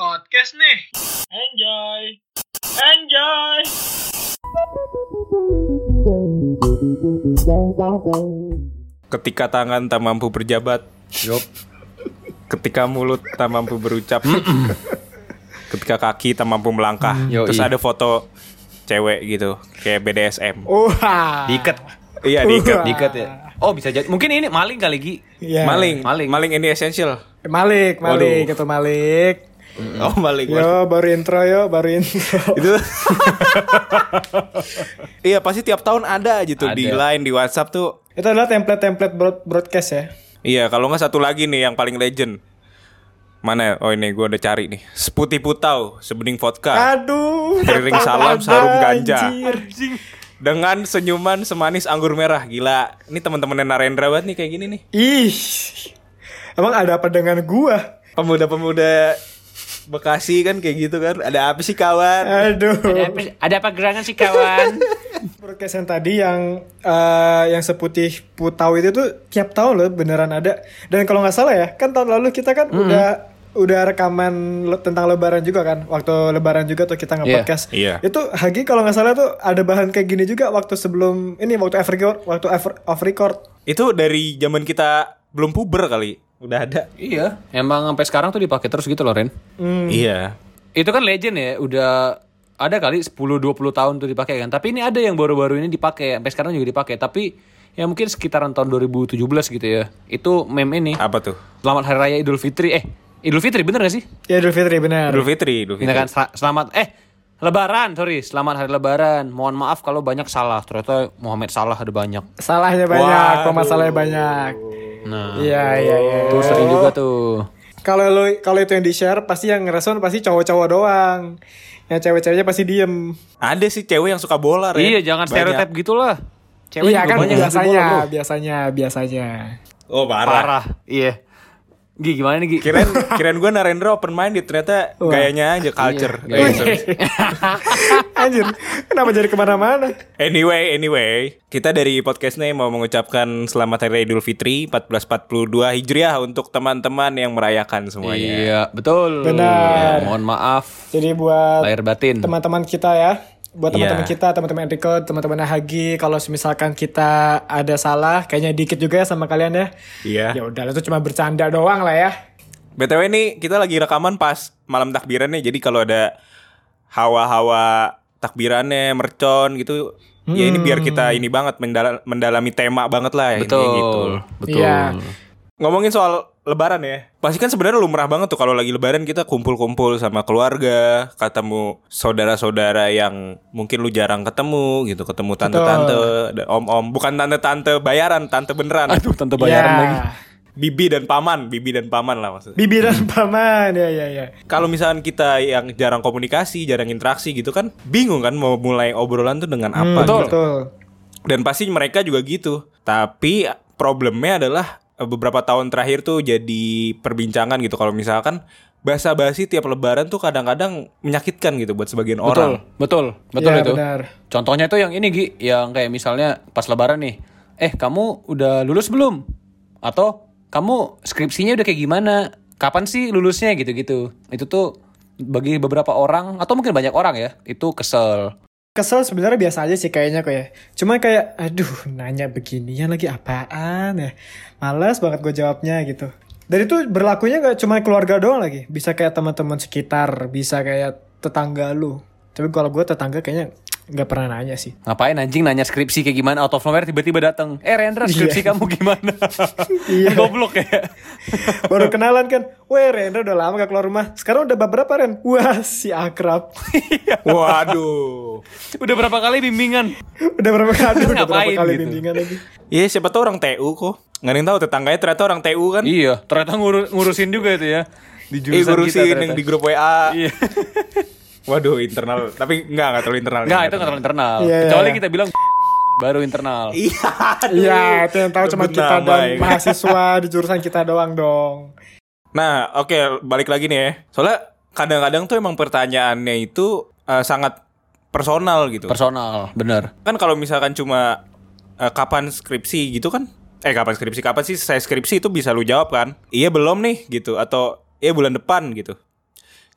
podcast nih. Enjoy. Enjoy. Ketika tangan tak mampu berjabat, Yup. ketika mulut tak mampu berucap, ketika kaki tak mampu melangkah, Yoi. terus ada foto cewek gitu, kayak BDSM. Wah. Diikat. Iya diikat. Diikat ya. Oh bisa jadi. Mungkin ini maling kali Gi. Iya. Maling, Maling. maling, ini essential. Malik, Malik, itu Malik. Oh maling. Yo, baru intro yo, baru intro. itu iya pasti tiap tahun ada aja tuh di Ada. line di WhatsApp tuh itu adalah template-template broad- broadcast ya. iya kalau nggak satu lagi nih yang paling legend mana oh ini gue udah cari nih seputih putau sebening vodka Aduh. Beriring tetap salam, ada, sarung ganja. anjir. dengan senyuman semanis anggur merah gila ini teman-teman Narendra banget nih kayak gini nih Ih. Emang ada apa dengan gua? pemuda-pemuda Bekasi kan kayak gitu kan ada apa sih kawan Aduh. Ada apa gerangan sih kawan? Broadcast yang tadi yang eh, yang seputih putau itu tuh tiap tahun loh beneran ada. Dan kalau nggak salah ya, kan tahun lalu kita kan udah udah rekaman le- tentang lebaran juga kan. Waktu lebaran juga tuh kita nge-podcast. Iya. Itu Hagi kalau nggak salah tuh ada bahan kayak gini juga waktu sebelum ini waktu off record, waktu off record. itu dari zaman kita belum puber kali udah ada iya. Emang sampai sekarang tuh dipakai terus gitu loh Ren. iya Itu kan legend ya. Udah ada kali 10-20 tahun tuh dipakai kan. Tapi ini ada yang baru-baru ini dipakai. Sampai sekarang juga dipakai. Tapi ya mungkin sekitaran tahun 2017 gitu ya. Itu meme ini. apa tuh Selamat Hari Raya Idul Fitri. Eh, Idul Fitri bener gak sih? Ya Idul Fitri benar. Idul Fitri Idul Ini Fitri kan sel- selamat eh Lebaran, sorry, selamat hari Lebaran. Mohon maaf kalau banyak salah. Ternyata Muhammad salah ada banyak. Salahnya banyak, Waduh. pemasalahnya banyak. Nah, Iya iya iya. tuh sering juga tuh. Kalau lo kalau itu yang di share pasti yang ngerespon pasti cowok-cowok doang. Yang cewek-ceweknya pasti diem. ada sih cewek yang suka bola Ren. Iya, jangan Banyak. stereotip gitulah. Cewek iya kan biasanya, bola, bro. biasanya, biasanya. oh parah, Parah. Iya. Gi gimana nih Gi? kirain kirain gue Narendra open minded ternyata Wah. gayanya aja culture Iya, gaya. Gitu. Anjir, kenapa jadi ke mana-mana? Anyway, anyway, kita dari podcast nih mau mengucapkan selamat hari Raya Idul Fitri 1442 Hijriah untuk teman-teman yang merayakan semuanya. Iya, betul. Benar. Ya, mohon maaf Jadi buat lahir batin. teman-teman kita ya, buat teman-teman Iya. kita, teman-teman Enrico, teman-teman Hagi, kalau misalkan kita ada salah, kayaknya dikit juga ya sama kalian ya. Iya. Ya udah, itu cuma bercanda doang lah ya. BTW nih kita lagi rekaman pas malam takbiran nih. Jadi kalau ada hawa-hawa takbirannya, mercon gitu, ya ini biar kita ini banget mendala- mendalami tema banget lah ini Betul. gitu. Betul. Iya. Ngomongin soal lebaran ya. Pasti kan sebenarnya lumrah banget tuh kalau lagi lebaran kita kumpul-kumpul sama keluarga, ketemu saudara-saudara yang mungkin lu jarang ketemu gitu, ketemu tante-tante, om-om, bukan tante-tante bayaran, tante beneran. Aduh, tante bayaran Ya. lagi. Bibi dan paman, bibi dan paman lah maksudnya. Bibi dan paman, ya ya ya. Kalau misalkan kita yang jarang komunikasi, jarang interaksi gitu kan, bingung kan mau mulai obrolan tuh dengan apa betul, gitu. betul. Dan pasti mereka juga gitu. Tapi problemnya adalah beberapa tahun terakhir tuh jadi perbincangan gitu kalau misalkan basa-basi tiap lebaran tuh kadang-kadang menyakitkan gitu buat sebagian Betul, orang. betul, betul Iya, itu. benar. Contohnya itu yang ini Gi, yang kayak misalnya pas lebaran nih. Eh, kamu udah lulus belum? Atau kamu skripsinya udah kayak gimana? Kapan sih lulusnya gitu-gitu. Itu tuh bagi beberapa orang atau mungkin banyak orang ya, itu kesel. Kesel sebenarnya biasa aja sih kayaknya kok ya. Cuma kayak, aduh nanya beginian lagi apaan ya. Males banget gue jawabnya gitu. Dan itu berlakunya gak cuma keluarga doang lagi. Bisa kayak teman-teman sekitar, bisa kayak tetangga lu. Tapi kalau gue tetangga kayaknya nggak pernah nanya sih. Ngapain anjing nanya skripsi kayak gimana out of nowhere tiba-tiba datang. Eh Rendra skripsi kamu gimana? Iya. Goblok ya. Baru kenalan kan, weh Rendra udah lama gak keluar rumah. Sekarang udah berapa Ren? Wah si akrab. Waduh. Udah berapa kali bimbingan? udah berapa kali, udah berapa kali gitu? bimbingan lagi. Iya siapa tahu orang TU kok. Nggak ada yang tahu tetangganya ternyata orang TU kan. Iya, ternyata ngur- ngurusin juga itu ya. Di Eh jurusan ngurusin kita yang ternyata. di grup WA. Iya. Waduh internal. Tapi enggak enggak terlalu internal. Enggak, itu nggak terlalu internal. Iya, iya, Kecuali iya. kita bilang baru internal. Iya. Iya, itu yang tahu cuma kita dan ya. mahasiswa di jurusan kita doang dong. Nah, oke, balik lagi nih ya. Soalnya kadang-kadang tuh emang pertanyaannya itu eh, sangat personal gitu. Personal, bener. kan kalau misalkan cuma eh, kapan skripsi gitu kan? Eh kapan skripsi? Kapan sih saya skripsi itu bisa lu jawab kan? Iya belum nih gitu atau iya bulan depan gitu.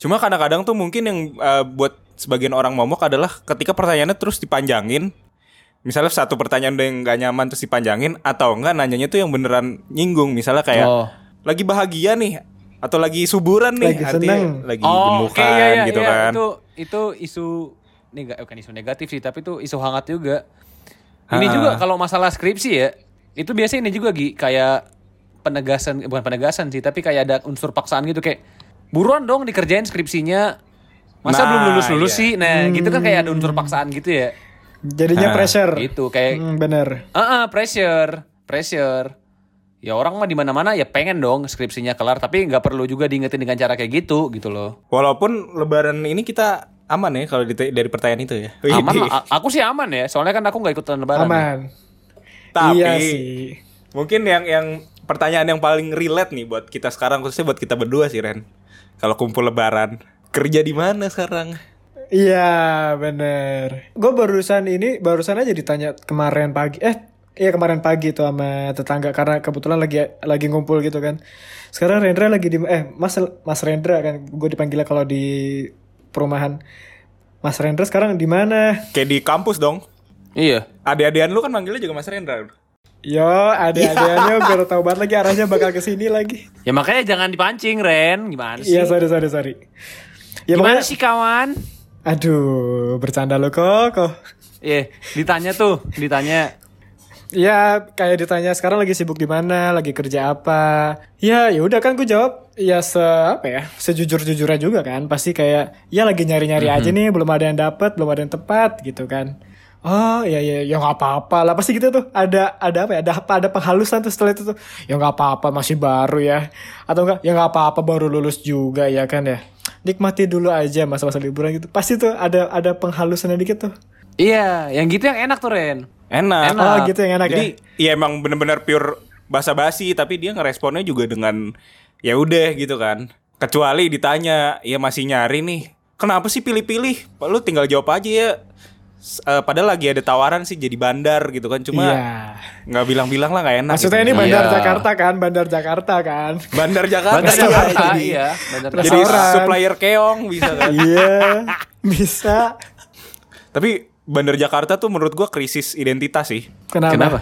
Cuma kadang-kadang tuh mungkin yang eh, buat sebagian orang momok adalah ketika pertanyaannya terus dipanjangin. Misalnya satu pertanyaan udah yang gak nyaman terus dipanjangin atau enggak nanyanya tuh yang beneran nyinggung. Misalnya kayak Oh. lagi bahagia nih atau lagi suburan nih, Lagi artinya seneng. lagi Oh, gemukan oke, iya, iya, gitu iya. kan. Itu itu isu nega, bukan isu negatif sih, tapi itu isu hangat juga. Ini Ha. juga kalau masalah skripsi ya, itu biasanya ini juga Gi, kayak penegasan bukan penegasan sih, tapi kayak ada unsur paksaan gitu kayak buruan dong dikerjain skripsinya. Masa Nah, belum lulus-lulus iya. sih? Nah, gitu kan kayak ada unsur paksaan gitu ya. Jadinya Ah, pressure. Gitu kayak Hmm, bener. Ah, ah, pressure, pressure. Ya orang mah di mana-mana ya pengen dong skripsinya kelar, tapi nggak perlu juga diingetin dengan cara kayak gitu, gitu loh. Walaupun lebaran ini kita aman ya kalau dari pertanyaan itu ya. Aman, aku sih aman ya, soalnya kan aku nggak ikutan lebaran. ya. Aman. Tapi Iya sih. mungkin yang yang pertanyaan yang paling relate nih buat kita sekarang khususnya buat kita berdua sih Ren. Kalau kumpul lebaran, kerja di mana sekarang? Iya bener. Gue barusan ini barusan aja ditanya kemarin pagi. Eh iya kemarin pagi tuh sama tetangga karena kebetulan lagi lagi ngumpul gitu kan. Sekarang Rendra lagi di eh Mas Mas Rendra kan gue dipanggilnya kalau di perumahan. Mas Rendra sekarang di mana? Kayak di kampus dong. Iya. Adik-adikan lu kan manggilnya juga Mas Rendra. Yo, ada-adanya gue udah tahu banget lagi arahnya bakal ke sini lagi. Ya makanya jangan dipancing, Ren. Gimana sih? Iya, sorry sorry sorry. Ya Gimana pokoknya- sih kawan? Aduh, bercanda lo kok. kok. Iya, ditanya tuh, ditanya. Ya kayak ditanya sekarang lagi sibuk di mana, lagi kerja apa. Ya ya udah kan gue jawab ya se apa ya sejujur jujurnya juga kan. Pasti kayak ya lagi nyari nyari aja nih, belum ada yang dapat, belum ada yang tepat gitu kan. Oh ya ya ya nggak apa-apa lah pasti gitu tuh ada ada apa ya ada apa ada penghalusan tuh setelah itu tuh ya nggak apa-apa masih baru ya atau enggak ya nggak apa-apa baru lulus juga ya kan ya nikmati dulu aja masa-masa liburan gitu pasti tuh ada ada penghalusannya dikit tuh Iya, yang gitu yang enak tuh, Ren. Enak. Enak. oh gitu yang enak Jadi ya ya emang bener-bener pure basa-basi tapi dia ngeresponnya juga dengan ya udah gitu kan. Kecuali ditanya, ya masih nyari nih. Kenapa sih pilih-pilih? Lu tinggal jawab aja ya. Eh, padahal lagi ada tawaran sih jadi bandar gitu kan. Cuma Iya. nggak bilang-bilang lah nggak enak. Maksudnya gitu. ini Bandar Iya. Jakarta kan, Bandar Jakarta kan. bandar Jakarta. Bandar Iya, Jakarta, jadi- iya. Bandar Jadi Jakarta. Supplier keong bisa kan. Iya, bisa. Tapi bandar Jakarta tuh menurut gua krisis identitas sih. Kenapa? Kenapa?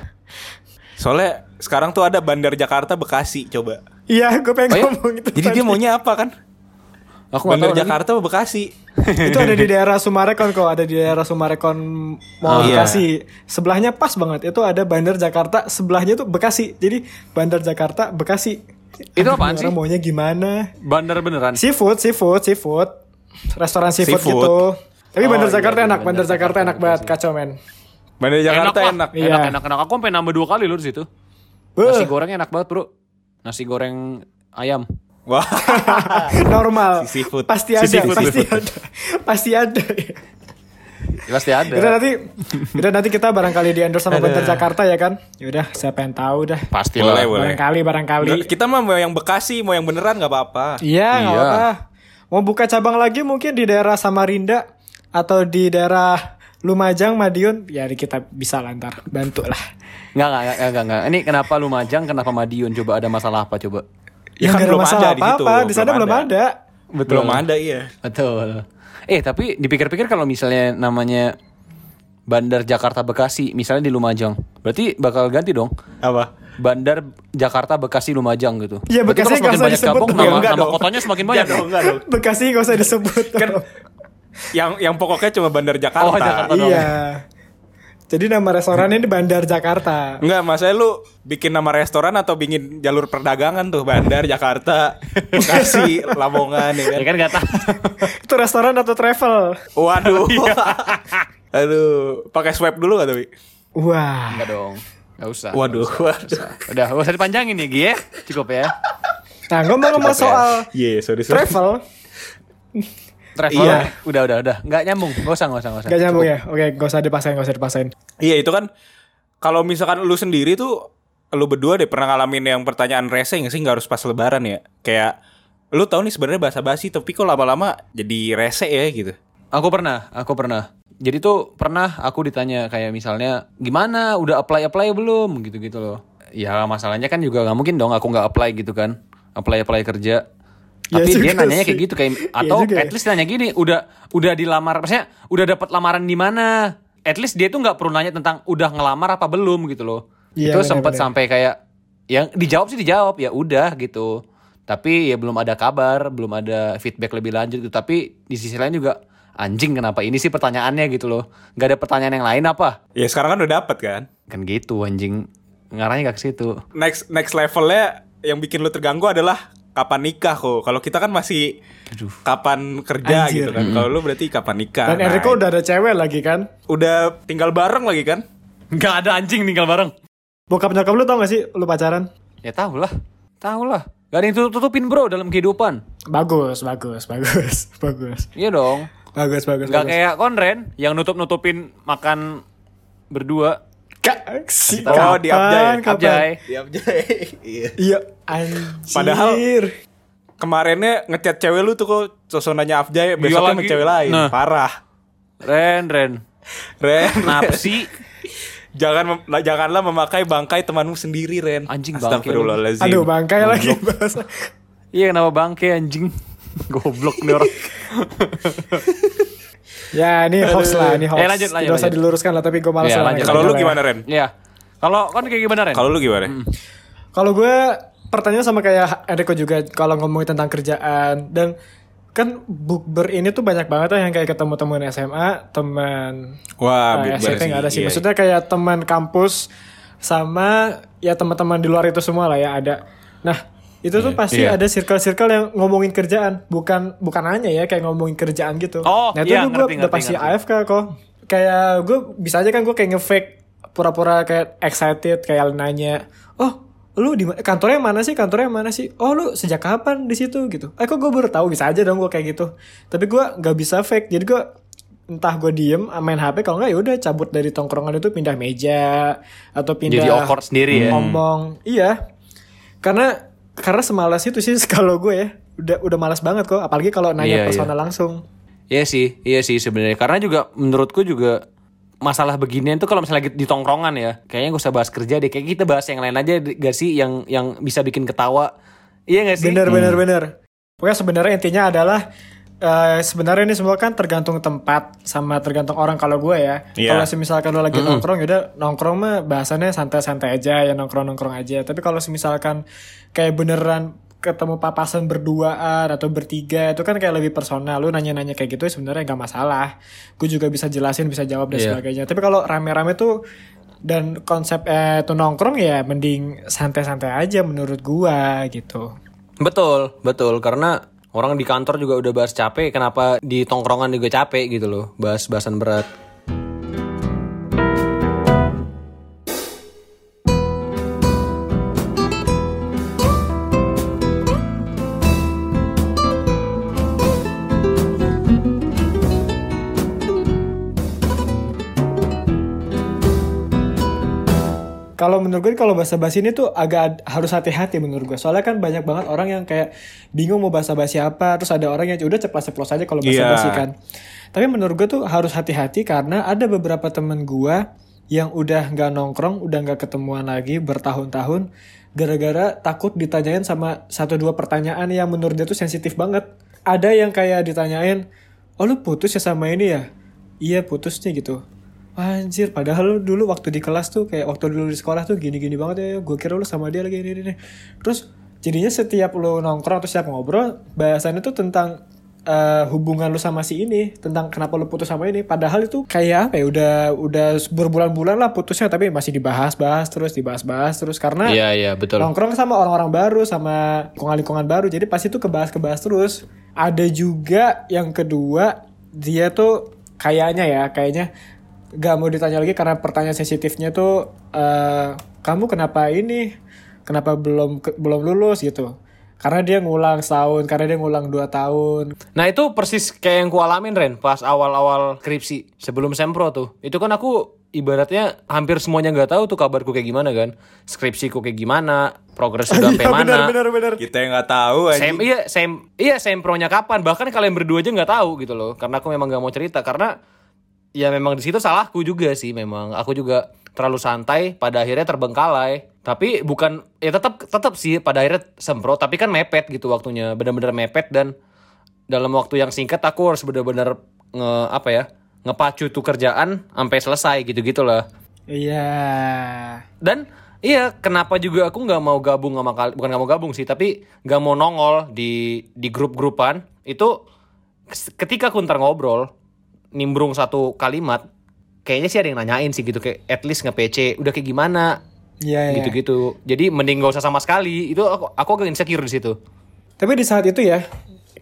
Soalnya sekarang tuh ada bandar Jakarta Bekasi coba. Iya, gue pengen Oh iya? ngomong itu. Jadi dia tadi. maunya apa kan? Aku Bandar lagi. Jakarta apa Bekasi? Itu ada di daerah Sumarekon kok, ada di daerah Sumarekon mau Oh, iya. Bekasi. Sebelahnya pas banget. Itu ada Bandar Jakarta, sebelahnya tuh Bekasi. Jadi Bandar Jakarta, Bekasi. Itu Aduh, apaan orang sih? maunya gimana? Bandar beneran. Seafood, seafood, seafood. Restoran seafood, Seafood. gitu. Tapi Oh, Bandar iya, Jakarta iya, enak, Bandar Bandar Jakarta Jakarta enak banget, kacau men. Bandar Jakarta Lah. enak. Iya. Enak, enak, enak. Aku sampai nambah dua kali loh di situ. Beuh. Nasi gorengnya enak banget, Bro. Nasi goreng ayam. Wah. Normal. Si seafood. Pasti Si ada, seafood, pasti ada. Pasti ada. Ya, pasti ada. Udah nanti, udah nanti kita barangkali di endorse sama Bandar Jakarta ya kan? Yaudah, siapa yang tahu dah. Pasti Boleh, lah. boleh. Barangkali, barangkali. Nggak, Kita mah mau yang Bekasi, mau yang beneran nggak apa-apa. Iya, nggak Iya. apa. Mau buka cabang lagi mungkin di daerah Samarinda atau di daerah Lumajang, Madiun, ya kita bisa lantar bantu lah. Enggak, enggak, enggak, enggak. Ini kenapa Lumajang, kenapa Madiun? Coba ada masalah apa coba? Ya Yang kan nggak belum ada di situ, di sana belum ada. ada. Belum ada iya. Betul. Eh, tapi dipikir-pikir kalau misalnya namanya Bandar Jakarta Bekasi, misalnya di Lumajang, berarti bakal ganti dong. Apa? Bandar Jakarta Bekasi Lumajang gitu. Iya, Bekasi kalau semakin banyak disebut gabung, nama, Enggak nama dong. kotanya semakin Enggak banyak. dong, enggak dong. Bekasi nggak usah disebut. Kan yang yang pokoknya cuma Bandar Jakarta. Oh, Jakarta. iya. Jadi nama restorannya ini Bandar Jakarta. Enggak, maksudnya lu bikin nama restoran atau bikin jalur perdagangan tuh Bandar Jakarta, Bekasi, Lamongan ya kan. Ya kan nggak tahu. Itu restoran atau travel? Waduh. Aduh, pakai swab dulu gak tapi? Wah. Enggak dong. Enggak usah. Waduh, waduh. Udah, gak usah dipanjangin ya. Cukup ya. Nah, ngomong-ngomong ya. soal Iya, sorry, sorry. travel, Travel. Iya. Udah, udah, udah. Enggak nyambung. Enggak usah, enggak usah, enggak usah. gak nyambung ya? Oke, gak usah dipaksain, gak usah dipaksain. Iya, itu kan kalau misalkan lu sendiri tuh lu berdua deh pernah ngalamin yang pertanyaan rese nggak sih nggak harus pas lebaran ya? Kayak lu tahu nih sebenarnya basa-basi tapi kok lama-lama jadi rese ya gitu. Aku pernah, aku pernah. Jadi tuh pernah aku ditanya kayak misalnya gimana udah apply apply belum gitu gitu loh. Ya masalahnya kan juga nggak mungkin dong aku nggak apply gitu kan. Apply apply kerja. Iya Tapi dia nanyanya sih. kayak gitu kayak Iya atau ya. at least nanya gini, udah udah dilamar, maksudnya udah dapat lamaran di mana? At least dia tuh nggak perlu nanya tentang udah ngelamar apa belum gitu loh. Iya, itu benar, sempet sampai kayak yang dijawab sih dijawab ya udah gitu. Tapi ya belum ada kabar, belum ada feedback lebih lanjut gitu. Tapi di sisi lain juga anjing kenapa ini sih pertanyaannya gitu loh. Gak ada pertanyaan yang lain apa? Ya sekarang kan udah dapet kan. Kan gitu anjing. Ngarahnya gak ke situ. Next next levelnya yang bikin lu terganggu adalah kapan nikah kok. Kalau kita kan masih kapan kerja Anjir. gitu kan. Kalau lu berarti kapan nikah. Dan Nah, udah ada cewek lagi kan? udah tinggal bareng lagi kan? Gak ada anjing tinggal bareng. Bokap nyokap lu tau gak sih lu pacaran? Ya tau lah, tau lah. Gak ada yang tutup-tutupin bro dalam kehidupan. Bagus, bagus, bagus, bagus. Iya dong. Bagus, bagus, Gak bagus. kayak konren yang nutup-nutupin makan berdua. Kak, si Oh, di Abjay. kapan, kapan? Abjay. Iya, Iya. Iya, anjir. Padahal- Kemarinnya ngechat cewek lu tuh kok sosonanya Afjay besoknya sama cewek lain. Nah. Parah. Ren, Ren. Ren, Kenapa sih? jangan mem- janganlah memakai bangkai temanmu sendiri, Ren. Anjing bangkai. Aduh, bangkai lagi bahasa. Iya kenapa bangke anjing? Goblok nih orang. Ya, ini hoax lah, ini hoax. Eh, lanjut, lanjut, Tidak usah lanjut. diluruskan lah, tapi gue malas Iya, lanjut. nanya Kalau lu ya. gimana, Ren? Iya. Kalau kan kayak gimana Ren? Kalau lu gimana? Kalau gue pertanyaan sama kayak Enrico juga kalau ngomongin tentang kerjaan dan kan bukber ini tuh banyak banget ya yang kayak ketemu teman SMA, teman Wah, eh, bukber SMP nggak ada sih. Iya, Maksudnya kayak teman kampus sama ya teman-teman di luar itu semua lah ya ada. Nah itu tuh pasti Iya. ada circle-circle yang ngomongin kerjaan, bukan bukan hanya ya kayak ngomongin kerjaan gitu. Oh, nah itu iya, tuh gue udah pasti ngerti. AFK kok. Kayak gue bisa aja kan gue kayak ngefake pura-pura kayak excited kayak nanya, oh lu di kantornya mana sih? Kantornya mana sih? Oh lu sejak kapan di situ? gitu. Eh kok gue baru tahu? Bisa aja dong gue kayak gitu. Tapi gue nggak bisa fake. Jadi gue entah gue diem main hp kalau nggak ya udah cabut dari tongkrongan itu pindah meja atau pindah Jadi awkward sendiri ya. ngomong. Iya. Karena karena semalas itu sih kalau gue ya udah udah malas banget kok apalagi kalau nanya Iya, personal langsung Iya sih, iya sih sebenarnya. Karena juga menurutku juga masalah beginian tuh kalau misalnya lagi di tongkrongan ya, kayaknya gak usah bahas kerja deh. Kayak kita bahas yang lain aja gak sih yang yang bisa bikin ketawa. Iya gak sih? bener bener bener pokoknya sebenarnya intinya adalah eh, sebenarnya ini semua kan tergantung tempat sama tergantung orang kalau gue ya. Iya. kalau misalkan lo lagi nongkrong yaudah nongkrong mah bahasannya santai-santai aja ya nongkrong nongkrong aja. Tapi kalau misalkan kayak beneran ketemu papasan berduaan atau bertiga itu kan kayak lebih personal. Lu nanya-nanya kayak gitu sebenarnya nggak masalah. Gue juga bisa jelasin bisa jawab dan Iya. sebagainya. Tapi kalau rame-rame tuh dan konsep eh, tuh nongkrong ya mending santai-santai aja menurut gua gitu. Betul, betul. Karena orang di kantor juga udah bahas capek, kenapa di tongkrongan juga capek gitu loh, bahas bahasan berat. Kalau menurut gue kalau bahasa basi ini tuh agak harus hati-hati menurut gue. Soalnya kan banyak banget orang yang kayak bingung mau bahasa basi apa. Terus ada orang yang "Ya udah ceplos-ceplos aja kalau bahasa Iya. basi kan. Tapi menurut gue tuh harus hati-hati karena ada beberapa temen gue yang udah nggak nongkrong, udah nggak ketemuan lagi bertahun-tahun. Gara-gara takut ditanyain sama satu dua pertanyaan yang menurut dia tuh sensitif banget. Ada yang kayak ditanyain, oh lu putus ya sama ini ya? Iya putus nih gitu. Anjir, padahal lu dulu waktu di kelas tuh kayak waktu dulu di sekolah tuh gini-gini banget ya. Gue kira lu sama dia lagi ini ini. Terus jadinya setiap lu nongkrong atau setiap ngobrol, bahasannya tuh tentang eh, hubungan lu sama si ini, tentang kenapa lu putus sama ini. Padahal itu kayak apa ya? Udah udah berbulan-bulan lah putusnya, tapi masih dibahas-bahas terus, dibahas-bahas terus karena Iya, iya, betul. nongkrong sama orang-orang baru sama lingkungan-lingkungan baru jadi pasti tuh kebahas-kebahas terus ada juga yang kedua dia tuh kayaknya ya kayaknya gak mau ditanya lagi karena pertanyaan sensitifnya tuh eh kamu kenapa ini? Kenapa belum ke- belum lulus gitu? Karena dia ngulang setahun karena dia ngulang dua tahun. Nah itu persis kayak yang ku alamin Ren pas awal-awal skripsi sebelum sempro tuh. Itu kan aku ibaratnya hampir semuanya nggak tahu tuh kabarku kayak gimana kan. Skripsiku kayak gimana, progres udah sampai Iya, mana. bener bener bener Kita yang nggak tahu Sem iya sem iya sempronya kapan? Bahkan kalian berdua aja nggak tahu gitu loh. Karena aku memang nggak mau cerita. Karena ya memang di situ salahku juga sih memang. Aku juga terlalu santai pada akhirnya terbengkalai. Tapi bukan ya tetap tetap sih pada akhirnya semprot, tapi kan mepet gitu waktunya, benar-benar mepet. Dan dalam waktu yang singkat aku harus benar-benar nge apa ya ngepacu tuh kerjaan sampai selesai gitu-gitu lah. Iya. Dan iya kenapa juga aku nggak mau gabung sama kalian bukan nggak mau gabung sih tapi nggak mau nongol di di grup-grupan. Itu ketika aku ntar ngobrol nimbrung satu kalimat kayaknya sih ada yang nanyain sih gitu kayak at least nge-PC udah kayak gimana Iya, iya. gitu-gitu jadi mending gak usah sama sekali itu aku aku agak insecure di situ Tapi di saat itu ya,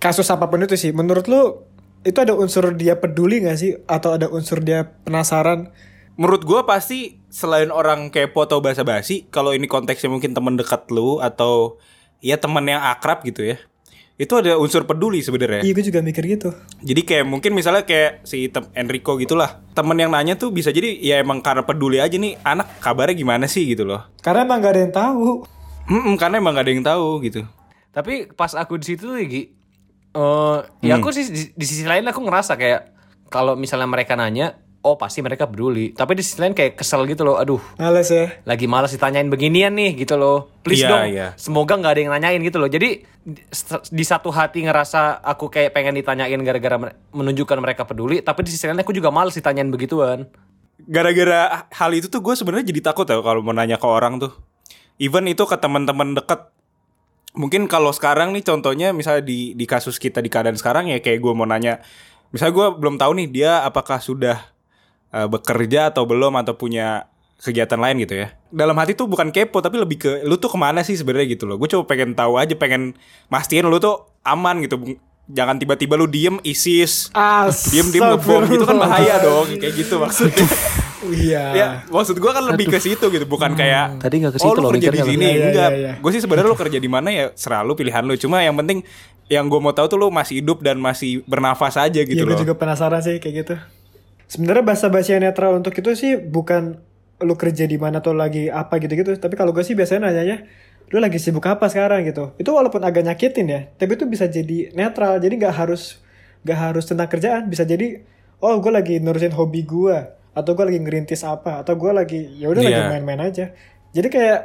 kasus apa pun itu sih, menurut lu itu ada unsur dia peduli gak sih? Atau ada unsur dia penasaran? Menurut gua pasti selain orang kepo atau basa-basi, kalau ini konteksnya mungkin teman dekat lu atau ya teman yang akrab gitu ya. Itu ada unsur peduli sebenarnya. Iya, gue juga mikir gitu. Jadi kayak mungkin misalnya kayak si tem- Enrico gitulah. Temen yang nanya tuh bisa jadi ya emang karena peduli aja nih anak kabarnya gimana sih gitu loh. Karena emang gak ada yang tahu. Mm-mm, karena emang gak ada yang tahu gitu. tapi pas aku di situ tuh Gi, eh ya aku sih di, di sisi lain aku ngerasa kayak kalau misalnya mereka nanya oh pasti mereka peduli tapi di sisi lain kayak kesel gitu loh aduh Males ya. lagi malas ditanyain beginian nih gitu loh. Please Iya, dong. iya. Semoga nggak ada yang nanyain gitu loh. Jadi di, satu hati ngerasa aku kayak pengen ditanyain gara-gara men- menunjukkan mereka peduli, tapi di sisi lain aku juga males ditanyain begituan. Gara-gara hal itu tuh gue sebenarnya jadi takut ya kalau mau nanya ke orang tuh. Even itu ke teman-teman deket. Mungkin kalau sekarang nih contohnya misalnya di di kasus kita di keadaan sekarang ya kayak gue mau nanya. Misalnya gue belum tahu nih dia apakah sudah eh, bekerja atau belum atau punya kegiatan lain gitu ya. Dalam hati tuh bukan kepo tapi lebih ke lu tuh ke mana sih sebenarnya gitu loh. Gue coba pengen tahu aja pengen mastiin lu tuh aman gitu. Jangan tiba-tiba lu diem ISIS diem diem ngebom gitu kan bahaya dong kayak gitu maksudnya. Iya. ya maksud gua kan lebih ke situ gitu bukan kayak Tadi nggak ke oh lu kerja di sini loh. Iya, iya, enggak iya. gue sih sebenarnya lu kerja di mana ya selalu pilihan lu cuma yang penting yang gue mau tahu tuh lu masih hidup dan masih bernafas aja gitu Iya, gue loh juga penasaran sih kayak gitu. Sebenarnya bahasa basi yang netral untuk itu sih bukan lu kerja di mana atau lagi apa gitu-gitu. Tapi kalau gue sih biasanya nanyanya, lu lagi sibuk apa sekarang gitu. Itu walaupun agak nyakitin ya, tapi itu bisa jadi netral. Jadi nggak harus nggak harus tentang kerjaan. Bisa jadi, oh gue lagi nurusin hobi gue, atau gue lagi ngerintis apa, atau gue lagi ya udah lagi Iya. main-main aja. Jadi kayak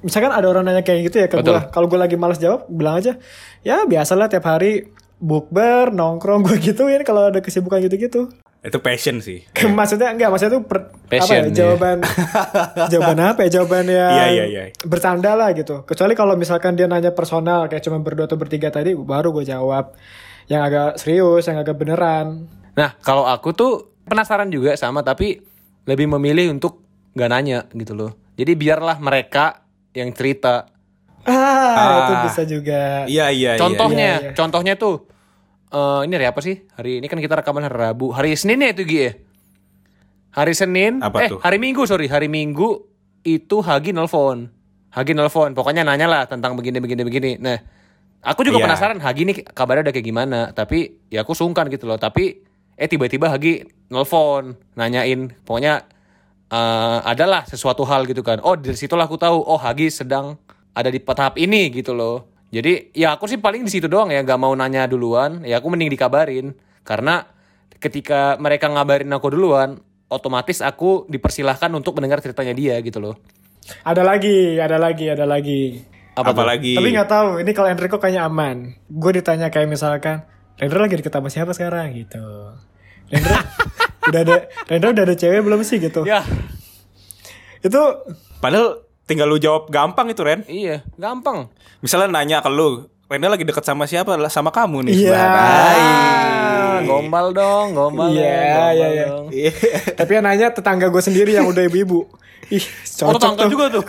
misalkan ada orang nanya kayak gitu ya ke gue, kalau gue lagi malas jawab, bilang aja, ya biasalah tiap hari bukber, nongkrong gue gituin kalau ada kesibukan gitu-gitu. Itu passion sih maksudnya enggak, maksudnya tuh per- Passion, apa ya, iya. jawaban jawaban apa ya? Jawaban yang Iya, iya, iya. bercanda lah gitu. Kecuali kalau misalkan dia nanya personal kayak cuma berdua atau bertiga tadi baru gue jawab yang agak serius, yang agak beneran. Nah, kalau aku tuh penasaran juga sama tapi lebih memilih untuk nggak nanya gitu loh. Jadi biarlah mereka yang cerita. Ah, Ah. itu bisa juga. iya iya iya. Contohnya, Iya, iya. contohnya tuh eh ini hari apa sih? Hari ini kan kita rekaman hari Rabu. Hari Senin ya itu Gi ya? Hari Senin, Apa eh tuh? hari Minggu sorry, hari Minggu itu Hagi nelfon. Hagi nelfon, pokoknya nanya lah tentang begini begini begini. Nah, aku juga Iya. penasaran Hagi nih kabarnya udah kayak gimana. Tapi ya aku sungkan gitu loh. Tapi eh tiba-tiba Hagi nelfon, nanyain, pokoknya eh adalah sesuatu hal gitu kan. Oh dari situlah aku tahu, oh Hagi sedang ada di tahap ini gitu loh. Jadi ya aku sih paling di situ doang ya, nggak mau nanya duluan. Ya aku mending dikabarin karena ketika mereka ngabarin aku duluan, otomatis aku dipersilahkan untuk mendengar ceritanya dia gitu loh. Ada lagi, ada lagi, ada lagi. Apa tuh? apalagi Tapi nggak tahu, ini kalau Enrico kayaknya aman. Gue ditanya kayak misalkan, Rendra lagi deket sama siapa sekarang gitu. Rendra udah ada, Rendra udah ada cewek belum sih gitu? Ya, Itu padahal tinggal lu jawab gampang itu Ren iya, gampang. misalnya nanya ke lu Rena lagi deket sama siapa sama kamu nih Iya. sebenarnya. Ah, gombal dong, gombal Iya, ya, iya, iya. dong. Tapi yang nanya tetangga gue sendiri yang udah ibu-ibu. Ih, Oh, cocok tetangga tuh. juga tuh.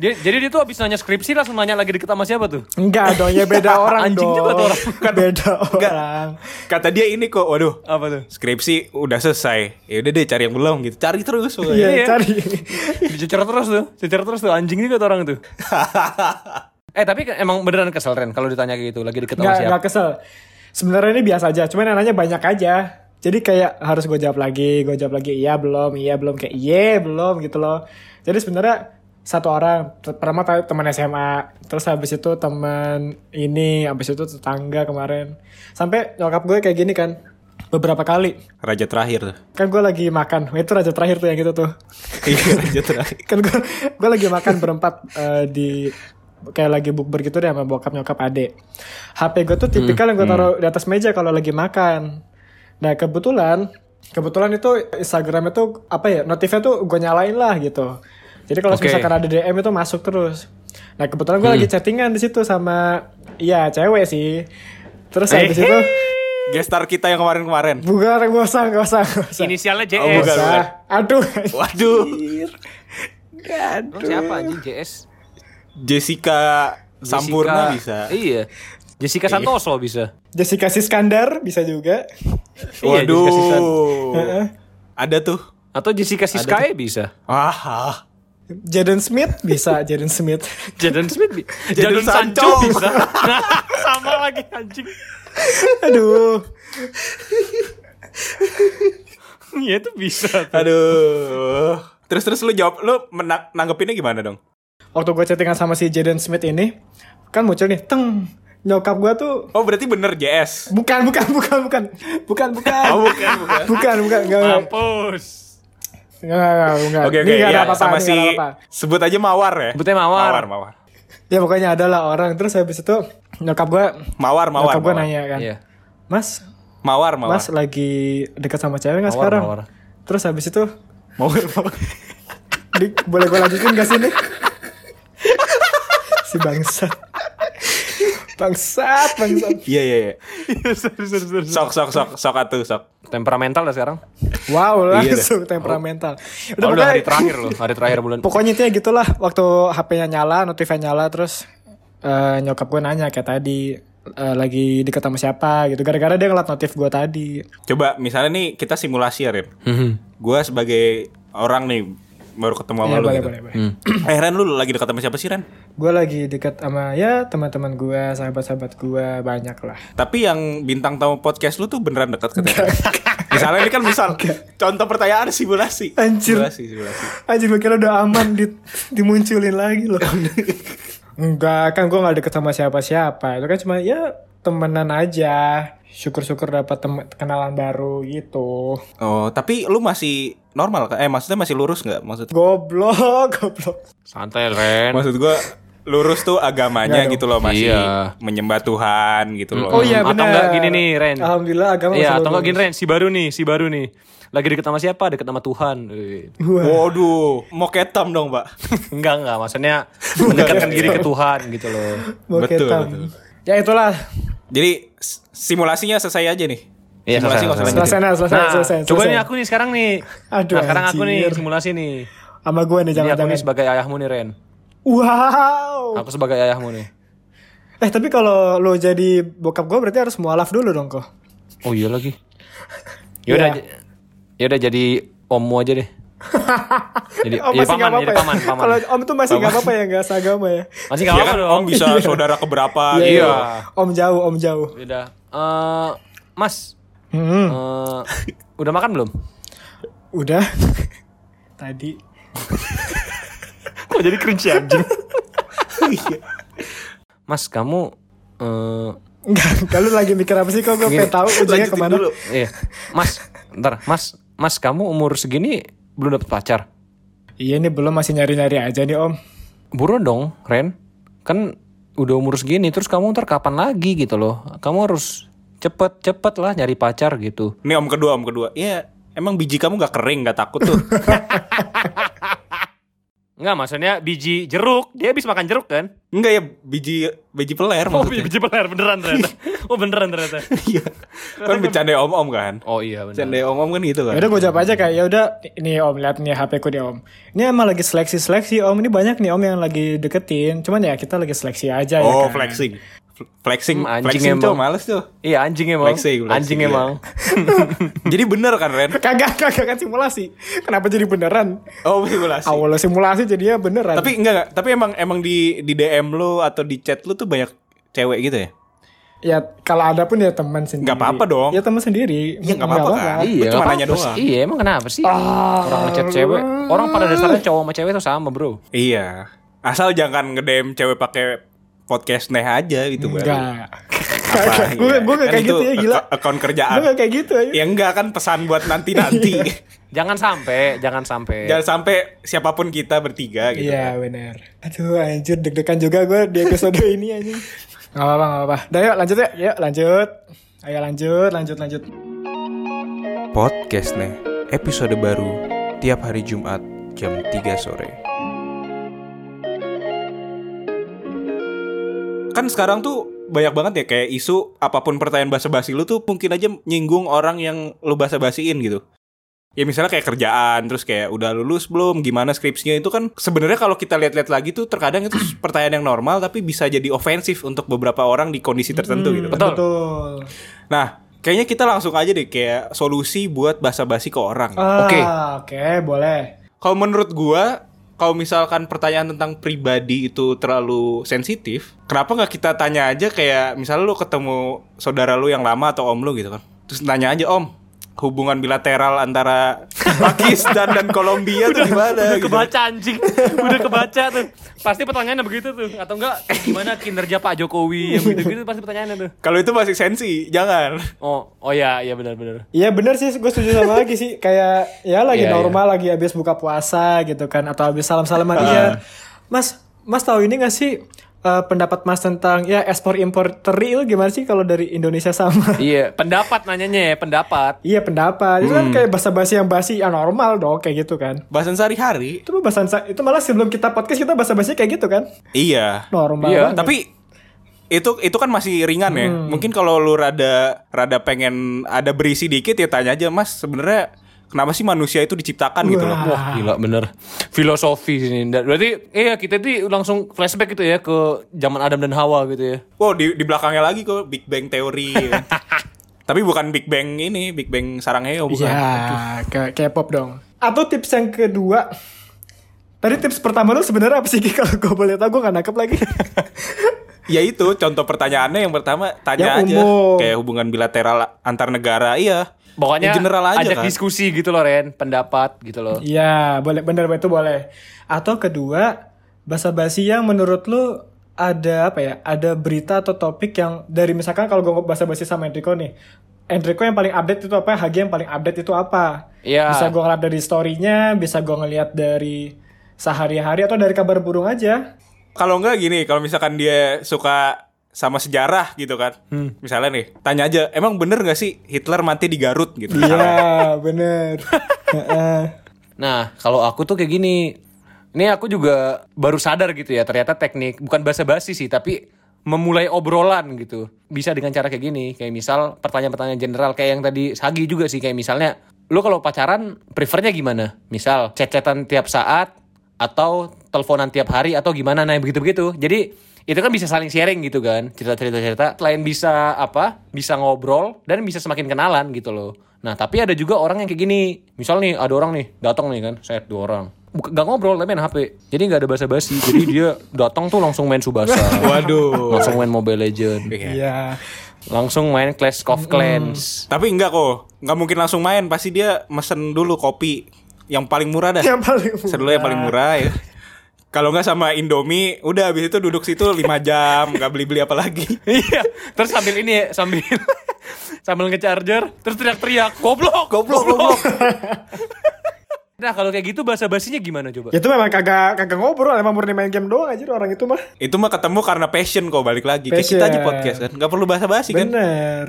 Dia, jadi dia tuh abis nanya skripsi langsung nanya lagi deket sama siapa tuh? Enggak dong, ya beda orang Anjing dong. juga tuh orang. beda Enggak. orang. kata dia ini kok waduh Apa tuh? skripsi udah selesai ya udah deh cari yang belum gitu cari terus. Iya, Iya. cari. Dicecer terus tuh, cecer terus tuh anjing juga tuh orang tuh. eh tapi kan emang beneran kesel Ren kalau ditanya kayak gitu lagi deket sama Enggak, siapa? enggak kesel. Sebenarnya ini biasa aja, cuman yang nanya banyak aja. Jadi kayak harus gue jawab lagi, gue jawab lagi, iya belum, iya belum, kayak iya belum gitu loh. Jadi sebenarnya satu orang, pertama teman SMA, terus habis itu teman ini, habis itu tetangga kemarin. Sampai nyokap gue kayak gini kan, beberapa kali. Raja terakhir tuh. Kan gue lagi makan. Itu raja terakhir tuh yang gitu tuh. Iya, raja terakhir. kan gue gue lagi makan berempat eh, di kayak lagi bukber gitu deh sama bokap nyokap adek. HP gue tuh tipikal yang gue taruh di atas meja kalau lagi makan. Nah kebetulan kebetulan itu Instagram itu apa ya notifnya tuh gue nyalain lah gitu. Jadi kalau Oke. misalkan ada DM itu masuk terus. Nah kebetulan gue lagi chattingan di situ sama iya cewek sih. Terus habis itu Gestar kita yang kemarin-kemarin. bukan gak usah gak usah gak usah. Inisialnya JS. Oh, bukan, bukan. Aduh. Waduh. Emang siapa anjing JS? Jessica Sampurna Jessica- bisa. Iya. Jessica Santoso bisa. Jessica Siskandar bisa juga. Iya, Waduh. Ada tuh. Atau Jessica Siskae bisa. Ah, Jaden Smith bisa Jaden Smith. Jadon Smith bi- Jadon Jadon Sancho Sancho. bisa. Sama lagi anjing. Aduh. Iya itu bisa. aduh. Terus terus lu jawab lu menak nanggepinnya gimana dong? Waktu gue chattingan sama si Jaden Smith ini, kan muncul nih, teng. Nyokap gue tuh Oh berarti bener JS. bukan bukan bukan bukan bukan bukan Oh bukan bukan. bukan bukan enggak Mampus. Enggak enggak enggak Oke Ini oke ya apa-apa, sama ini si sebut aja Mawar ya. Sebutnya Mawar. Mawar Mawar. ya pokoknya adalah orang terus habis itu nyokap gue Mawar Mawar. nyokap gue nanya kan Iya. mas Mawar Mawar. mas lagi dekat sama cewek nggak Mawar, sekarang mawar. terus habis itu Mawar Mawar. di, boleh gue lanjutin gak sih nih si bangsat bangsat bangsat Iya iya iya. Sok sok sok sok atuh sok. Temperamental dah sekarang. Wow Iya langsung temperamental. Udah, Oh, udah hari terakhir loh, hari terakhir bulan. pokoknya intinya gitulah. Waktu HP-nya nyala, notifnya nyala, terus eh, nyokap gue nanya kayak tadi eh, lagi deket sama siapa gitu. Gara-gara dia ngeliat notif gue tadi. Coba misalnya nih kita simulasi ya Rin. Gua sebagai orang nih baru ketemu sama Iya lu boleh gitu. boleh boleh. Eh Ren lu lagi dekat sama siapa sih Ren? Gue lagi deket sama ya teman-teman gue, sahabat-sahabat gue banyak lah. Tapi yang bintang tamu podcast lu tuh beneran dekat katanya. Misalnya ini kan misal contoh pertanyaan simulasi. Anjir. Simulasi, simulasi. Anjir gue kira udah aman di, dimunculin lagi loh. Enggak, kan gue gak deket sama siapa-siapa. Itu kan cuma ya temenan aja. Syukur-syukur dapat tem- kenalan baru gitu. Oh, tapi lu masih normal kan? Eh, maksudnya masih lurus nggak? Maksud Goblok, goblok. Santai Ren. maksud gua lurus tuh agamanya gitu loh masih Iya. menyembah Tuhan gitu loh. Oh iya Atau benar. enggak gini nih, Ren. Alhamdulillah agama Iya, atau enggak gini Ren, si baru nih, si baru nih. Lagi deket sama siapa? Deket sama Tuhan. Wah. Waduh, mau ketam dong, Pak. Enggak, enggak. Maksudnya mendekatkan diri ke Tuhan gitu loh. Mau Betul, ketam. betul. Ya itulah. Jadi simulasinya selesai aja nih. Iya, Simulasi selesai, nggak usah selesai. lanjutin. Selesai, nah, selesai, Nah, selesai, coba selesai. nih aku nih sekarang nih. Aduh, nah, sekarang aku nih simulasi nih. Sama gue nih Ini aku jangan-jangan. nih sebagai ayahmu nih, Ren. Wow. Aku sebagai ayahmu nih. Eh tapi kalau lo jadi bokap gue berarti harus mualaf dulu dong kok. Oh iya lagi. Yaudah, Iya. j- yaudah jadi ommu aja deh. jadi, Om jadi masih paman, apa-apa jadi ya? paman, paman. Kalau om tuh masih nggak apa-apa ya nggak seagama ya. Masih nggak Iya apa-apa kan, dong. Om bisa saudara keberapa Iya, gitu. iya. Om jauh, om jauh. Udah. Eh, mas, Hmm, eh, udah makan belum? udah. Tadi. Kok jadi cringe ya, anjing? Mas, kamu eh Enggak, kalau lagi mikir apa sih kok gue pengen tahu ujungnya ke mana. dulu. iya. Mas, ntar, Mas, Mas kamu umur segini belum dapet pacar? Iya ini belum masih nyari-nyari aja nih om. Buruan dong, Ren. Kan udah umur segini, terus kamu ntar kapan lagi gitu loh? Kamu harus cepet-cepet lah nyari pacar gitu. Ini om kedua, om kedua. Iya, emang biji kamu nggak kering, nggak takut tuh. Enggak, maksudnya biji jeruk. Dia habis makan jeruk kan? Enggak ya, biji biji peler Oh, maksudnya. biji peler beneran ternyata. oh, beneran ternyata. Iya. kan bercanda om-om kan. Oh iya bener. Bercanda om-om kan gitu kan. Ya udah gue jawab aja kayak ya udah ini om lihat nih HP ku nih om. Ini emang lagi seleksi seleksi om. Ini banyak nih om yang lagi deketin. Cuman ya kita lagi seleksi aja ya Oh, kan. flexing. Flexing, Hmm, anjing flexing tuh emang. males tuh. Iya anjing emang. Flexing, flexing, anjing iya. emang. Jadi bener kan Ren? Kagak kagak kan simulasi. Kenapa jadi beneran? Oh simulasi. Awalnya simulasi jadinya beneran. Tapi enggak, enggak. Tapi emang emang di di DM lu atau di chat lu tuh banyak cewek gitu ya? ya kalau ada pun ya teman sendiri. Nggak apa-apa dong. Ya teman sendiri. Iya, nggak apa-apa kan. Iya, cuma nanya doang. sih. Iya, emang kenapa sih? Orang ngechat cewek. Orang pada dasarnya cowok sama cewek itu sama, Bro. Iya. Asal jangan nge-DM cewek pakai podcast Neh aja gitu Bang. Enggak. Apa, Gue iya. gue gak Kan kayak itu gitu ya gila. ak- Account kerjaan. Gue gak kayak gitu aja. Ya enggak kan pesan buat nanti-nanti. Jangan sampai, jangan sampai. Jangan sampai siapa pun kita bertiga gitu. Iya benar. Aduh anjir deg-degan juga gue di episode ini anjing. Gak apa-apa gak apa-apa. Udah yuk lanjut ya. Yuk lanjut. Ayo lanjut lanjut lanjut. Podcast Neh, episode baru tiap hari Jumat jam 3 sore. Kan sekarang tuh banyak banget ya kayak isu apa pun pertanyaan basa-basi lu tuh mungkin aja nyinggung orang yang lu basa-basiin gitu. Ya misalnya kayak kerjaan terus kayak udah lulus belum gimana skripsinya itu kan sebenarnya kalau kita lihat-lihat lagi tuh terkadang itu pertanyaan yang normal tapi bisa jadi ofensif untuk beberapa orang di kondisi tertentu gitu. Betul. Betul. Nah, kayaknya kita langsung aja deh kayak solusi buat basa-basi ke orang. Ah, Oke. Oke boleh. Kalau menurut gua, kalau misalkan pertanyaan tentang pribadi itu terlalu sensitif, kenapa nggak kita tanya aja kayak misalnya lu ketemu saudara lu yang lama atau om lu gitu kan, terus nanya aja om hubungan bilateral antara Pakistan dan Kolombia tuh gimana? Udah gitu. kebaca anjing Udah kebaca tuh Pasti pertanyaannya begitu tuh Atau enggak Gimana kinerja Pak Jokowi Yang gitu-gitu pasti pertanyaannya tuh Kalau itu masih sensi, jangan. Oh oh ya iya benar-benar Iya bener sih, gue setuju sama lagi sih. Kayak ya lagi Iya, normal, lagi habis buka puasa gitu kan, atau habis salam-salaman. Ah. Iya, Mas, Mas tahu ini gak sih eh, pendapat Mas tentang ya ekspor impor teri itu gimana sih kalau dari Indonesia sama? Iya pendapat nanyanya ya Pendapat iya pendapat, itu kan Hmm. kayak basa-basi yang basi, ya normal dong kayak gitu kan. Bahasan sehari-hari. Itu bahasan sa- itu malah sebelum kita podcast kita basa-basi kayak gitu kan, Iya. normal. Iya, banget. Tapi itu itu kan masih ringan ya. Mungkin kalau lu rada rada pengen ada berisi dikit ya tanya aja Mas sebenarnya kenapa sih manusia itu diciptakan gitu loh. Wah. Wah gila bener Filosofi sini Berarti Iya kita tuh langsung flashback gitu ya Ke zaman Adam dan Hawa gitu ya Wow di di belakangnya lagi kok Big Bang teori. ya. Tapi bukan Big Bang ini, Big Bang Saranghae bukan. Ya, ke K-pop dong. Atau tips yang kedua, tadi tips pertama lu sebenarnya apa sih kalau gue boleh tahu gue gak nangkep lagi. Ya itu contoh pertanyaannya yang pertama tanya Yang aja umum. kayak hubungan bilateral antar negara. Iya. Pokoknya general aja ajak kan. diskusi gitu loh Ren Pendapat gitu loh Iya, boleh bener itu boleh. Atau kedua, basa-basi yang menurut lu ada apa ya? Ada berita atau topik yang dari misalkan kalau gue basa-basi sama Enrico nih. Enrico yang paling update itu apa? Hagi yang paling update itu apa? Iya. Bisa gue ngeliat dari story-nya, bisa gue ngeliat dari sehari-hari atau dari kabar burung aja. Kalau enggak gini, kalau misalkan dia suka sama sejarah gitu kan. Misalnya nih, tanya aja, emang bener gak sih Hitler mati di Garut gitu. Iya, bener. Heeh. Nah, kalau aku tuh kayak gini. Ini aku juga baru sadar gitu ya, ternyata teknik bukan basa-basi sih, tapi memulai obrolan gitu. Bisa dengan cara kayak gini, kayak misal pertanyaan-pertanyaan general kayak yang tadi Sagi juga sih, kayak misalnya lu kalau pacaran prefernya gimana? Misal cecetan tiap saat atau teleponan tiap hari atau gimana nah begitu-begitu. Jadi itu kan bisa saling sharing gitu kan. Cerita-cerita cerita. Selain bisa apa bisa ngobrol dan bisa semakin kenalan gitu loh. Nah tapi ada juga orang yang kayak gini. Misal nih ada orang nih datang nih kan. Saya dua orang. Bukan gak ngobrol tapi main HP jadi nggak ada basa-basi. Jadi dia datang tuh langsung main Subasa. Waduh. langsung main Mobile Legend Iya. langsung main Clash of Clans. Tapi enggak kok, nggak mungkin langsung main. Pasti dia mesen dulu kopi. Yang paling murah dah. Yang paling dulu yang paling murah ya. Kalau nggak sama Indomie, udah habis itu duduk situ 5 jam, nggak beli-beli apa lagi. iya terus sambil ini ya sambil sambil ngecharger terus teriak-teriak goblok goblok goblok nah kalau kayak gitu bahasa basinya gimana coba Ya itu memang kagak kagak ngobrol, emang murni main game doang aja orang itu mah. Itu mah ketemu karena passion kok balik lagi. Kayak kita aja Passion. podcast kan, nggak perlu basa-basi kan. Bener.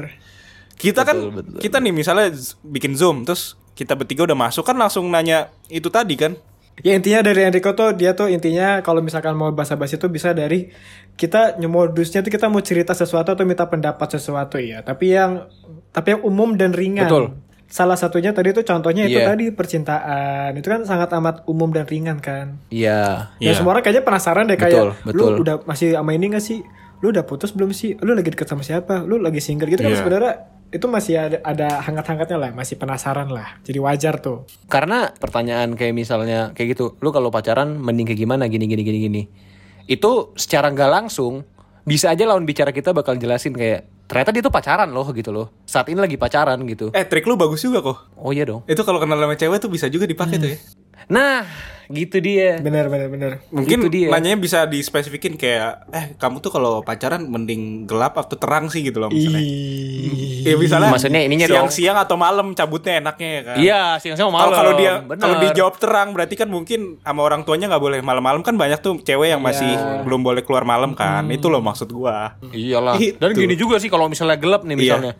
Kita kan Betul, betul. kita nih misalnya bikin Zoom terus kita bertiga udah masuk kan langsung nanya itu tadi kan. Ya intinya dari Enrico tuh dia tuh intinya kalau misalkan mau basa-basi tuh bisa dari kita modusnya tuh kita mau cerita sesuatu atau minta pendapat sesuatu ya. Tapi yang tapi yang umum dan ringan. Betul. Salah satunya tadi tuh contohnya itu Iya. tadi percintaan. Itu kan sangat amat umum dan ringan kan. iya Ya Iya. semua orang kayaknya penasaran deh Betul, kayak betul. lu udah masih sama ini gak sih? Lu udah putus belum sih? Lu lagi deket sama siapa? Lu lagi single gitu kan Iya. sebenarnya itu masih ada, ada hangat-hangatnya lah, masih penasaran lah. Jadi wajar tuh. karena pertanyaan kayak misalnya kayak gitu lu kalau pacaran mending kayak gimana gini gini gini gini itu secara nggak langsung bisa aja lawan bicara kita bakal jelasin kayak ternyata dia tuh pacaran loh gitu loh saat ini lagi pacaran gitu Eh trik lu bagus juga kok. oh iya dong Itu kalau kenal sama cewek tuh bisa juga dipakai tuh ya. Nah, gitu dia. Bener bener bener. Mungkin Itu dia. nanyanya bisa dispesifikin kayak eh kamu tuh kalau pacaran mending gelap atau terang sih gitu loh misalnya. Ya misalnya Maksudnya ininya dong. siang-siang atau malam cabutnya enaknya ya kan. Iya, siang-siang malam. Kalau kalau dia kalau dijawab terang berarti kan mungkin sama orang tuanya nggak boleh malam-malam kan banyak tuh cewek yang masih belum boleh keluar malam kan. Itu loh maksud gua. Iyalah. Itu. Dan gini juga sih kalau misalnya gelap nih Iya. misalnya.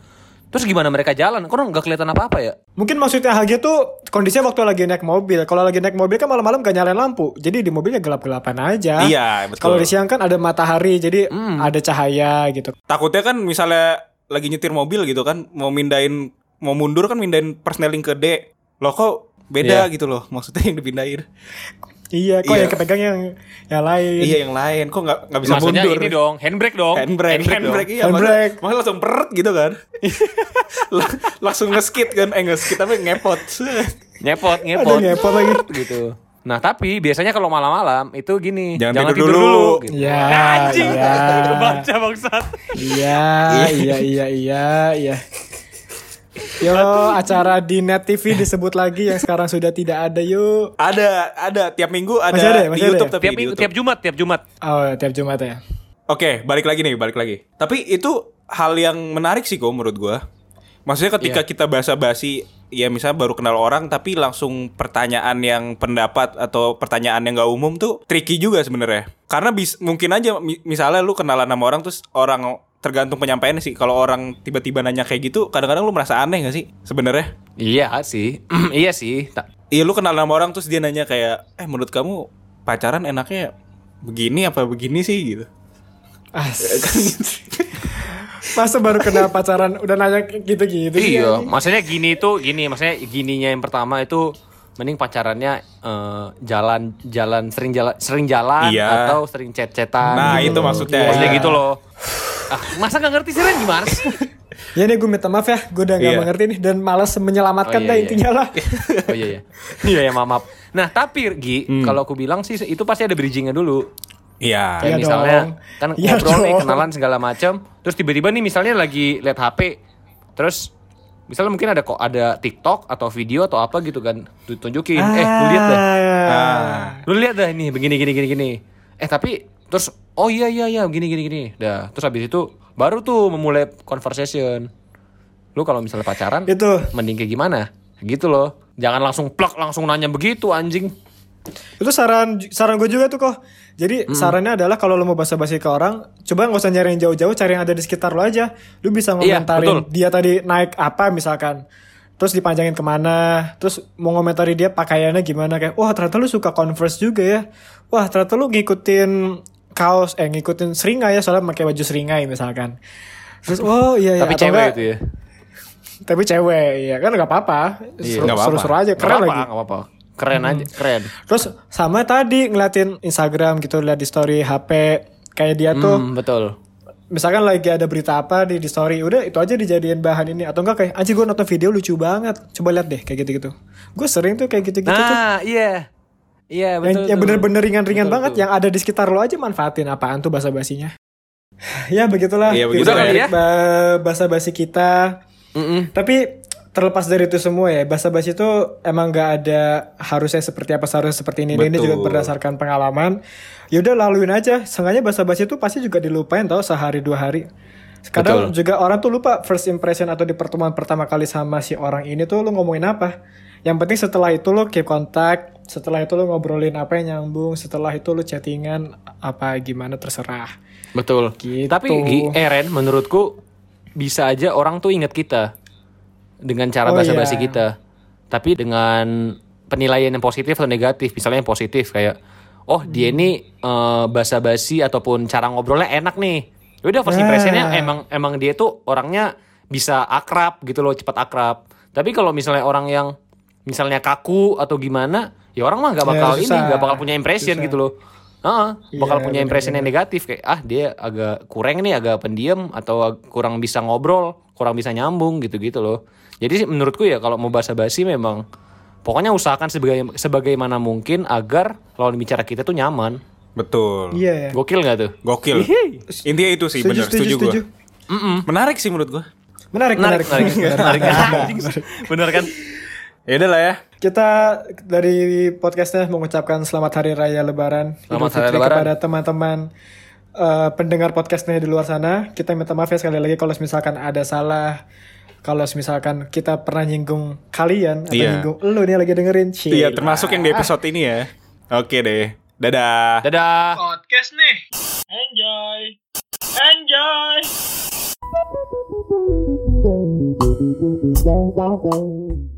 Terus gimana mereka jalan? Kok nggak kelihatan apa-apa ya? Mungkin maksudnya HG tuh kondisinya waktu lagi naik mobil. Kalau lagi naik mobil kan malam-malam gak nyalain lampu. Jadi di mobilnya gelap-gelapan aja. Iya, betul. Kalau di siang kan ada matahari, jadi ada cahaya gitu. Takutnya kan misalnya lagi nyetir mobil gitu kan mau mindahin mau mundur kan mindahin persneling ke D. Loh kok beda Iya. gitu loh maksudnya yang dipindahin. Iya, kok Iya. yang kepegang yang yang lain. Iya yang lain kok nggak nggak bisa Maksudnya mundur. ini dong, handbrake dong. handbrake handbrake iya Handbrake. maksudnya- maksudnya langsung peret gitu kan Lang- langsung ngeskit kan eh ngeskit tapi ngepot Nyepot, Ada ngepot. ngepot lagi. gitu. Nah, tapi biasanya kalau malam-malam itu gini, Jangan tidur dulu. gitu. Iya, Anjing. iya. Baca bangsat. Iya, iya, iya, iya, iya. Yo, acara di Net TV disebut lagi yang sekarang sudah tidak ada yuk. ada ada tiap minggu ada, Masih ada ya? di YouTube ada ya? tapi Tiap di minggu, YouTube. tiap Jumat, tiap Jumat. Oh, tiap Jumat ya. Oke, balik lagi nih, balik lagi. Tapi itu hal yang menarik sih kok menurut gua. Maksudnya ketika Iya. kita basa-basi ya misalnya baru kenal orang tapi langsung pertanyaan yang pendapat atau pertanyaan yang gak umum tuh tricky juga sebenarnya. Karena bis, mungkin aja mi- misalnya lu kenalan sama orang terus orang tergantung penyampaiannya sih. Kalau orang tiba-tiba nanya kayak gitu, kadang-kadang lu merasa aneh gak sih sebenarnya? Iya sih. iya sih. Ta- Iya lu kenal sama orang terus dia nanya kayak, eh menurut kamu pacaran enaknya begini apa begini sih gitu. As. Masa baru kenal pacaran udah nanya gitu-gitu Iya, anjing? maksudnya gini tuh gini, maksudnya gininya yang pertama itu mending pacarannya eh, jalan jalan sering jalan sering jalan Iya. atau sering chat-chatan. Nah, gitu. itu maksudnya. Maksudnya Iya. gitu loh. Ah, masa gak ngerti sih Ren gimana sih? Ya nih gue minta maaf ya, gue udah gak Iya. mengerti nih dan malas menyelamatkan Oh, iya, dah iya. intinya lah. oh iya iya. Iya ya maaf, maaf. Nah, tapi Gi, Hmm. kalau aku bilang sih itu pasti ada bridgingnya dulu. Iya. Kayak Iya misalnya dong. kan Iya ngobrol nih dong. kenalan segala macam, terus tiba-tiba nih misalnya lagi lihat HP, terus misalnya mungkin ada kok ada TikTok atau video atau apa gitu kan, ditunjukin, eh lu lihat dah, Ah. lu lihat dah ini begini gini gini gini, eh tapi terus oh iya iya iya gini gini gini, dah terus habis itu baru tuh memulai conversation, lu kalau misalnya pacaran, Itu. mending kayak gimana, gitu loh, jangan langsung plak langsung nanya begitu anjing, Itu saran saran gue juga tuh kok. Jadi sarannya adalah kalau lo mau basa-basi ke orang, coba nggak usah nyari yang jauh-jauh, cari yang ada di sekitar lo aja. Lu bisa Iya, ngomentarin betul. dia tadi naik apa misalkan. Terus dipanjangin ke mana, terus mau ngomentari dia pakaiannya gimana kayak, wah ternyata lu suka Converse juga ya, wah ternyata lu ngikutin kaos, eh ngikutin seringai ya soalnya pakai baju seringai misalkan. Terus, oh iya ya, tapi atau cewek enggak- itu ya. tapi cewek, ya kan nggak apa-apa, Iya, nggak apa-apa. seru aja, keren apa-apa, lagi. nggak apa-apa. Keren aja, keren. Terus sama tadi ngeliatin Instagram gitu lihat di story HP kayak dia tuh Hmm, betul. misalkan lagi ada berita apa di, di story udah itu aja dijadiin bahan ini atau enggak kayak anjir gue nonton video lucu banget coba lihat deh kayak gitu-gitu gue sering tuh kayak gitu-gitu tuh Nah, iya. Iya, yang, betul. yang tuh. bener-bener ringan-ringan Betul, banget tuh. yang ada di sekitar lo aja manfaatin apaan tuh bahasa basinya ya begitulah Iya, begitu ya. ba- bahasa basi kita Mm-mm. tapi terlepas dari itu semua ya bahasa basi itu emang nggak ada harusnya seperti apa seharusnya seperti ini ini Betul. juga berdasarkan pengalaman yaudah laluin aja sengaja bahasa basi itu pasti juga dilupain tau sehari dua hari kadang Betul. juga orang tuh lupa first impression atau di pertemuan pertama kali sama si orang ini tuh lu ngomongin apa yang penting setelah itu lu keep kontak setelah itu lu ngobrolin apa yang nyambung setelah itu lu chattingan apa gimana terserah Betul. Gitu. Tapi Gi, eh, menurutku bisa aja orang tuh inget kita dengan cara Oh, basa-basi iya. kita. Tapi dengan penilaian yang positif atau negatif. Misalnya yang positif kayak, oh dia ini eh, basa-basi ataupun cara ngobrolnya enak nih. Udah first impressionnya Nah. emang emang dia tuh orangnya bisa akrab gitu loh, cepat akrab. Tapi kalau misalnya orang yang misalnya kaku atau gimana, ya orang mah nggak Ya, bakal ini, susah. nggak bakal punya impression Susah. gitu loh. Heeh, bakal Iya, punya impression yang negatif kayak ah dia agak kurang nih agak pendiam atau kurang bisa ngobrol kurang bisa nyambung gitu-gitu loh jadi sih menurutku ya kalau mau basa-basi memang pokoknya usahakan sebagai sebagaimana mungkin agar lawan bicara kita tuh nyaman Betul. iya ya gokil nggak tuh Gokil. Intinya itu sih Setuju, bener setuju, setuju, setuju. gua. Menarik sih menurut gua. menarik menarik menarik, menarik menarik Anjing, bener kan Ya udah lah ya. kita dari podcastnya mengucapkan selamat hari raya Lebaran, Selamat Idul Hari Fitri Lebaran. kepada teman-teman eh, pendengar podcastnya di luar sana. Kita minta maaf ya sekali lagi kalau misalkan ada salah, kalau misalkan kita pernah nyinggung kalian atau Iya. nyinggung lu nih lagi dengerin. Iya, Cila. termasuk yang di episode ini ya. Oke deh. Dadah. Dadah. Podcast nih. Enjoy. Enjoy.